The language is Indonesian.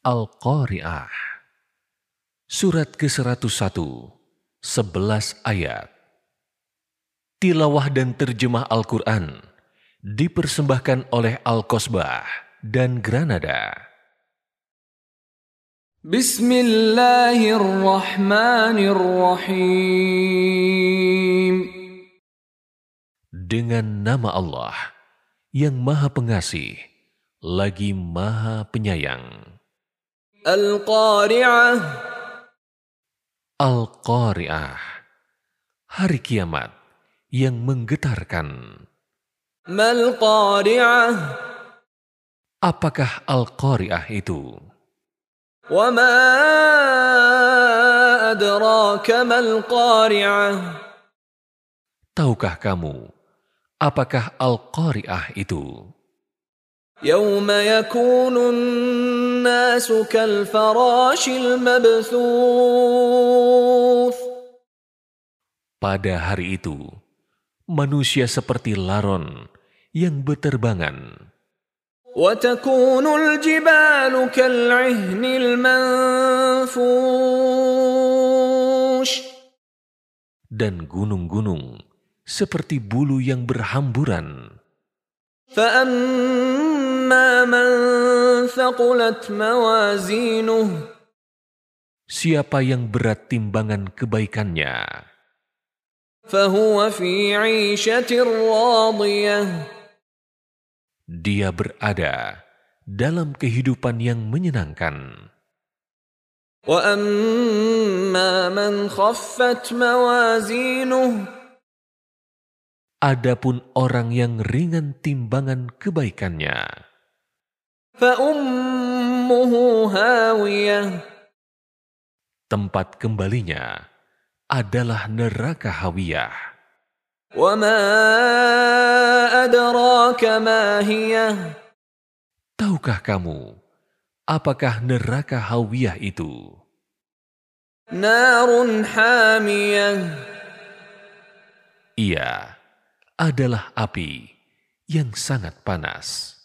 Al-Qari'ah Surat ke-101 11 ayat Tilawah dan terjemah Al-Quran dipersembahkan oleh Al-Kosbah dan Granada. Bismillahirrahmanirrahim. Dengan nama Allah yang Maha Pengasih, lagi Maha Penyayang. Al-Qari'ah. Al-Qari'ah. Hari kiamat yang menggetarkan. Mal Qari'ah. Apakah Al-Qari'ah itu? Wa ma adraka mal Qari'ah. Tahukah kamu apakah Al-Qari'ah itu? يوم يكون الناس كالفراش المبثوث Pada hari itu, manusia seperti laron yang beterbangan. وتكون الجبال كالعهن المنفوش Dan gunung-gunung seperti bulu yang berhamburan. فأما من ثقلت موازينه Siapa yang berat timbangan kebaikannya, dia berada dalam kehidupan yang menyenangkan. Adapun orang yang ringan timbangan kebaikannya, Tempat kembalinya adalah neraka Hawiyah. Tahukah kamu apakah neraka Hawiyah itu? Ia adalah api yang sangat panas.